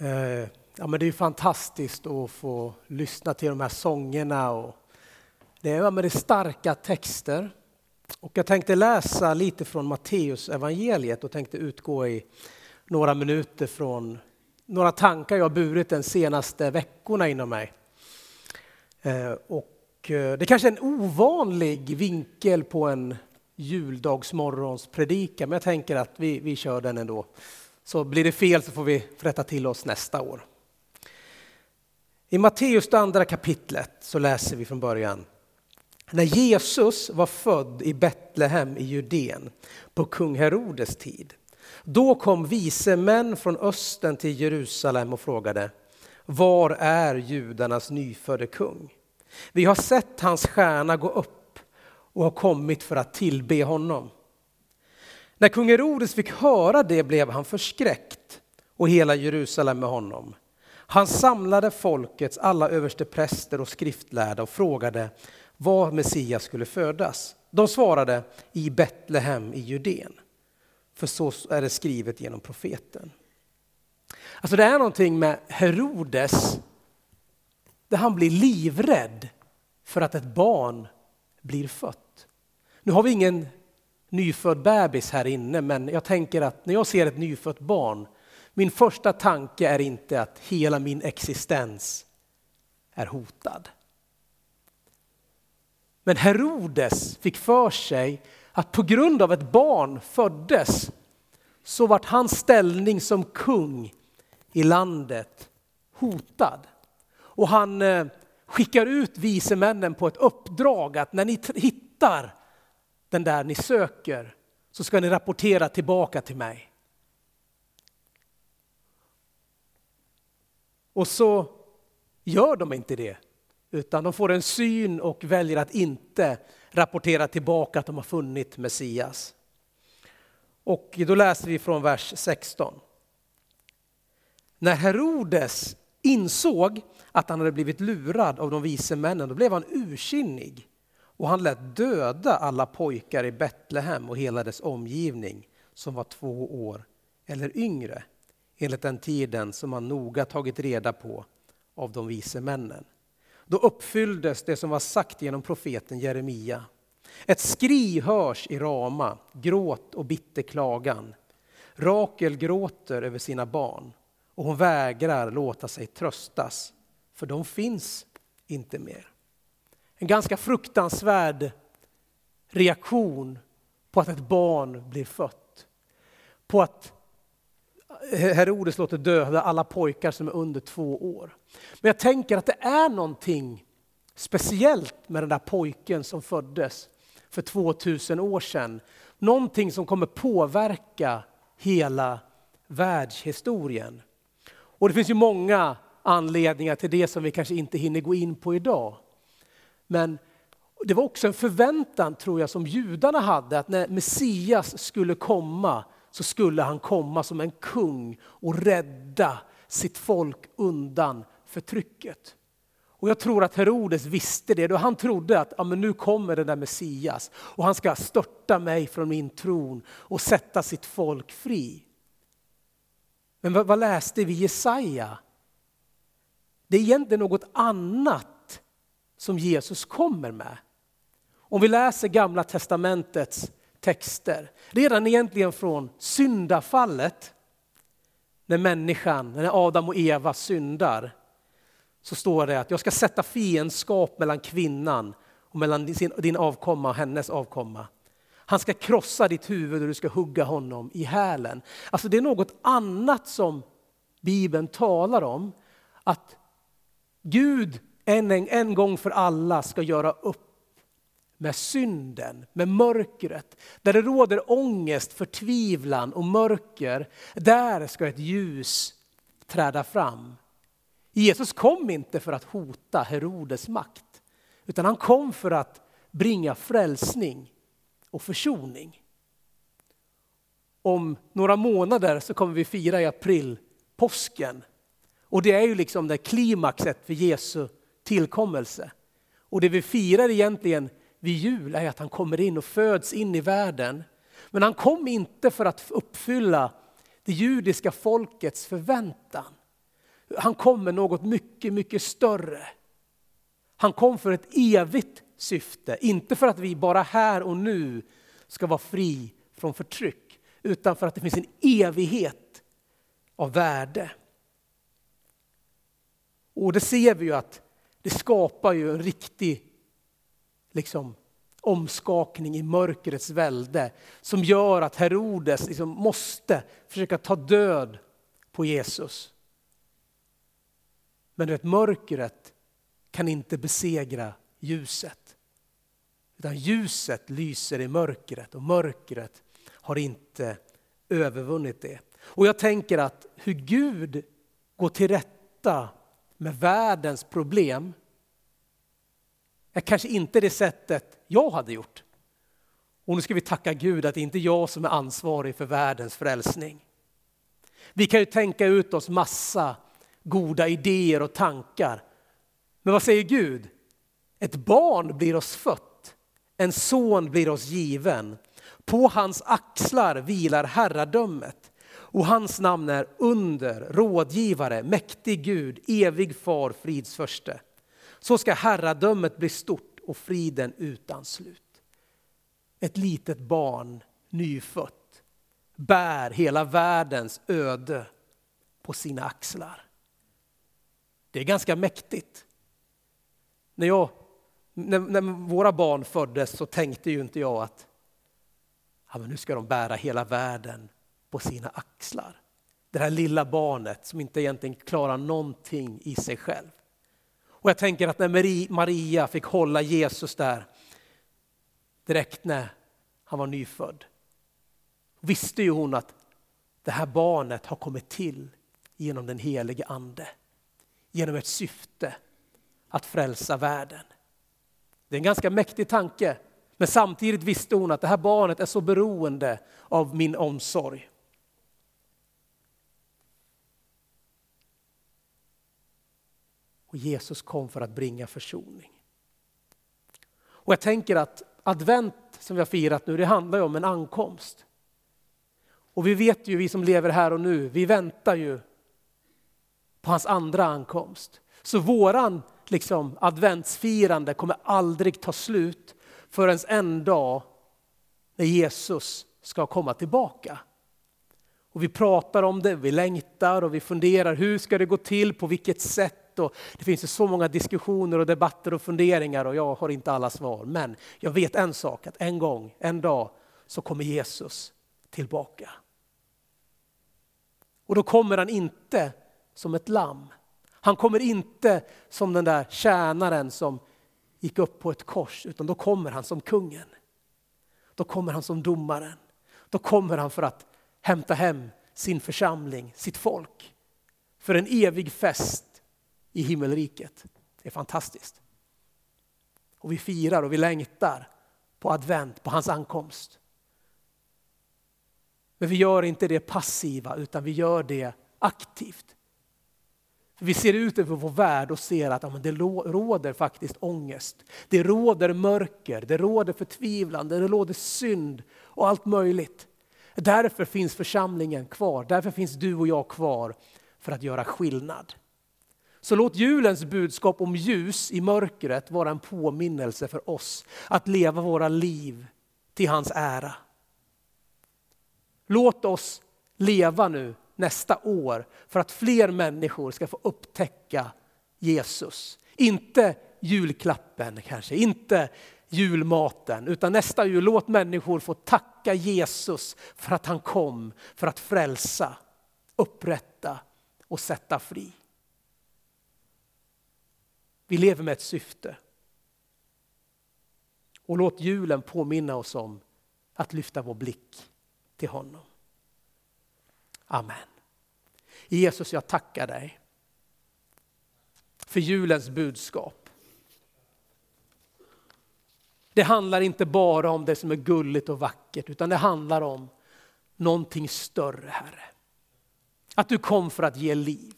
Eh, ja, men det är fantastiskt att få lyssna till de här sångerna. Och det, är, ja, men det är starka texter. Och jag tänkte läsa lite från Matteus evangeliet och tänkte utgå i några minuter från några tankar jag burit de senaste veckorna inom mig. Eh, och eh, det det kanske är en ovanlig vinkel på en juldagsmorgons predikan, men jag tänker att vi, vi kör den ändå. Så blir det fel så får vi rätta till oss nästa år. I Matteus andra kapitlet så läser vi från början. När Jesus var född i Betlehem i Judeen på kung Herodes tid, då kom vise män från östen till Jerusalem och frågade Var är judarnas nyfödde kung? Vi har sett hans stjärna gå upp och har kommit för att tillbe honom. När kung Herodes fick höra det blev han förskräckt och hela Jerusalem med honom. Han samlade folkets alla överstepräster och skriftlärda och frågade var Messias skulle födas. De svarade i Betlehem i Judeen. För så är det skrivet genom profeten. Alltså det är någonting med Herodes där han blir livrädd för att ett barn blir fött. Nu har vi ingen nyfödd bebis här inne, men jag tänker att när jag ser ett nyfött barn, min första tanke är inte att hela min existens är hotad. Men Herodes fick för sig att på grund av ett barn föddes så vart hans ställning som kung i landet hotad. Och han eh, skickar ut visemännen på ett uppdrag att när ni hittar den där ni söker så ska ni rapportera tillbaka till mig. Och så gör de inte det, utan de får en syn och väljer att inte rapportera tillbaka att de har funnit Messias. Och då läser vi från vers 16. När Herodes insåg att han hade blivit lurad av de vise männen, då blev han ursinnig och han lät döda alla pojkar i Betlehem och hela dess omgivning som var två år eller yngre enligt den tiden som han noga tagit reda på av de vise männen. Då uppfylldes det som var sagt genom profeten Jeremia. Ett skri hörs i Rama, gråt och bitter klagan. Rakel gråter över sina barn och hon vägrar låta sig tröstas, för de finns inte mer. En ganska fruktansvärd reaktion på att ett barn blir fött. På att eh, Herodes låter döda alla pojkar som är under två år. Men jag tänker att det är någonting speciellt med den där pojken som föddes för 2000 år sedan. Någonting som kommer påverka hela världshistorien. Och det finns ju många anledningar till det som vi kanske inte hinner gå in på idag. Men det var också en förväntan tror jag som judarna hade att när Messias skulle komma så skulle han komma som en kung och rädda sitt folk undan förtrycket. Och jag tror att Herodes visste det. Han trodde att ja, men nu kommer den där Messias och han ska störta mig från min tron och sätta sitt folk fri. Men vad, vad läste vi i Jesaja? Det är egentligen något annat som Jesus kommer med. Om vi läser Gamla testamentets texter, redan egentligen från syndafallet, när människan, när Adam och Eva syndar, så står det att jag ska sätta fiendskap mellan kvinnan och mellan din avkomma och hennes avkomma. Han ska krossa ditt huvud och du ska hugga honom i hälen. Alltså det är något annat som Bibeln talar om. Att Gud en, en gång för alla ska göra upp med synden, med mörkret. Där det råder ångest, förtvivlan och mörker, där ska ett ljus träda fram. Jesus kom inte för att hota Herodes makt, utan han kom för att bringa frälsning och försoning. Om några månader så kommer vi fira i april påsken. Och det är ju liksom det klimaxet för Jesu tillkommelse. Och det vi firar egentligen vid jul är att han kommer in och föds in i världen. Men han kom inte för att uppfylla det judiska folkets förväntan. Han kom med något mycket, mycket större. Han kom för ett evigt syfte, inte för att vi bara här och nu ska vara fri från förtryck, utan för att det finns en evighet av värde. Och det ser vi ju att det skapar ju en riktig liksom, omskakning i mörkrets välde som gör att Herodes liksom måste försöka ta död på Jesus. Men vet, mörkret kan inte besegra ljuset. Utan ljuset lyser i mörkret och mörkret har inte övervunnit det. Och jag tänker att hur Gud går till rätta med världens problem är kanske inte det sättet jag hade gjort. Och nu ska vi tacka Gud att det inte är jag som är ansvarig för världens frälsning. Vi kan ju tänka ut oss massa goda idéer och tankar. Men vad säger Gud? Ett barn blir oss fött, en son blir oss given. På hans axlar vilar herradömet och hans namn är under, rådgivare, mäktig Gud, evig far, frids förste. Så ska herradömet bli stort och friden utan slut. Ett litet barn, nyfött, bär hela världens öde på sina axlar. Det är ganska mäktigt. När, jag, när, när våra barn föddes så tänkte ju inte jag att ja, men nu ska de bära hela världen på sina axlar. Det här lilla barnet som inte egentligen klarar någonting i sig själv. Och jag tänker att när Maria fick hålla Jesus där direkt när han var nyfödd, visste ju hon att det här barnet har kommit till genom den helige ande. Genom ett syfte att frälsa världen. Det är en ganska mäktig tanke, men samtidigt visste hon att det här barnet är så beroende av min omsorg. Och Jesus kom för att bringa försoning. Och jag tänker att advent som vi har firat nu, det handlar ju om en ankomst. Och vi vet ju, vi som lever här och nu, vi väntar ju på hans andra ankomst. Så våran liksom, adventsfirande kommer aldrig ta slut förrän en dag när Jesus ska komma tillbaka. Och vi pratar om det, vi längtar och vi funderar, hur ska det gå till, på vilket sätt? Och det finns ju så många diskussioner och debatter och funderingar och jag har inte alla svar. Men jag vet en sak, att en gång, en dag så kommer Jesus tillbaka. Och då kommer han inte som ett lamm. Han kommer inte som den där tjänaren som gick upp på ett kors, utan då kommer han som kungen. Då kommer han som domaren. Då kommer han för att hämta hem sin församling, sitt folk. För en evig fest i himmelriket. Det är fantastiskt. Och vi firar och vi längtar på advent, på hans ankomst. Men vi gör inte det passiva utan vi gör det aktivt. För vi ser ut över vår värld och ser att ja, men det råder faktiskt ångest. Det råder mörker, det råder förtvivlan, det råder synd och allt möjligt. Därför finns församlingen kvar, därför finns du och jag kvar för att göra skillnad. Så låt julens budskap om ljus i mörkret vara en påminnelse för oss att leva våra liv till hans ära. Låt oss leva nu nästa år för att fler människor ska få upptäcka Jesus. Inte julklappen kanske, inte julmaten, utan nästa jul låt människor få tacka Jesus för att han kom för att frälsa, upprätta och sätta fri. Vi lever med ett syfte. Och låt julen påminna oss om att lyfta vår blick till honom. Amen. Jesus, jag tackar dig för julens budskap. Det handlar inte bara om det som är gulligt och vackert, utan det handlar om någonting större, Herre. Att du kom för att ge liv.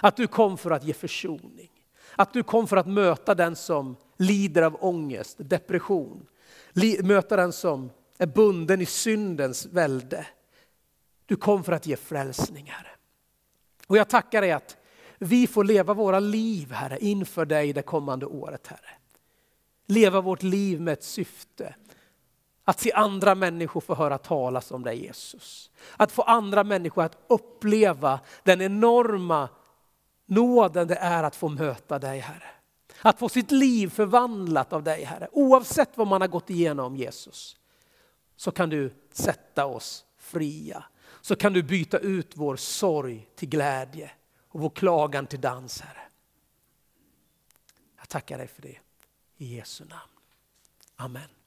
Att du kom för att ge försoning. Att du kom för att möta den som lider av ångest, depression. Möta den som är bunden i syndens välde. Du kom för att ge frälsningar. Och jag tackar dig att vi får leva våra liv, Herre, inför dig det kommande året, Herre. Leva vårt liv med ett syfte. Att se andra människor få höra talas om dig Jesus. Att få andra människor att uppleva den enorma nåden det är att få möta dig Herre. Att få sitt liv förvandlat av dig Herre. Oavsett vad man har gått igenom Jesus. Så kan du sätta oss fria. Så kan du byta ut vår sorg till glädje och vår klagan till dans Herre. Jag tackar dig för det. I Jesu namn. Amen.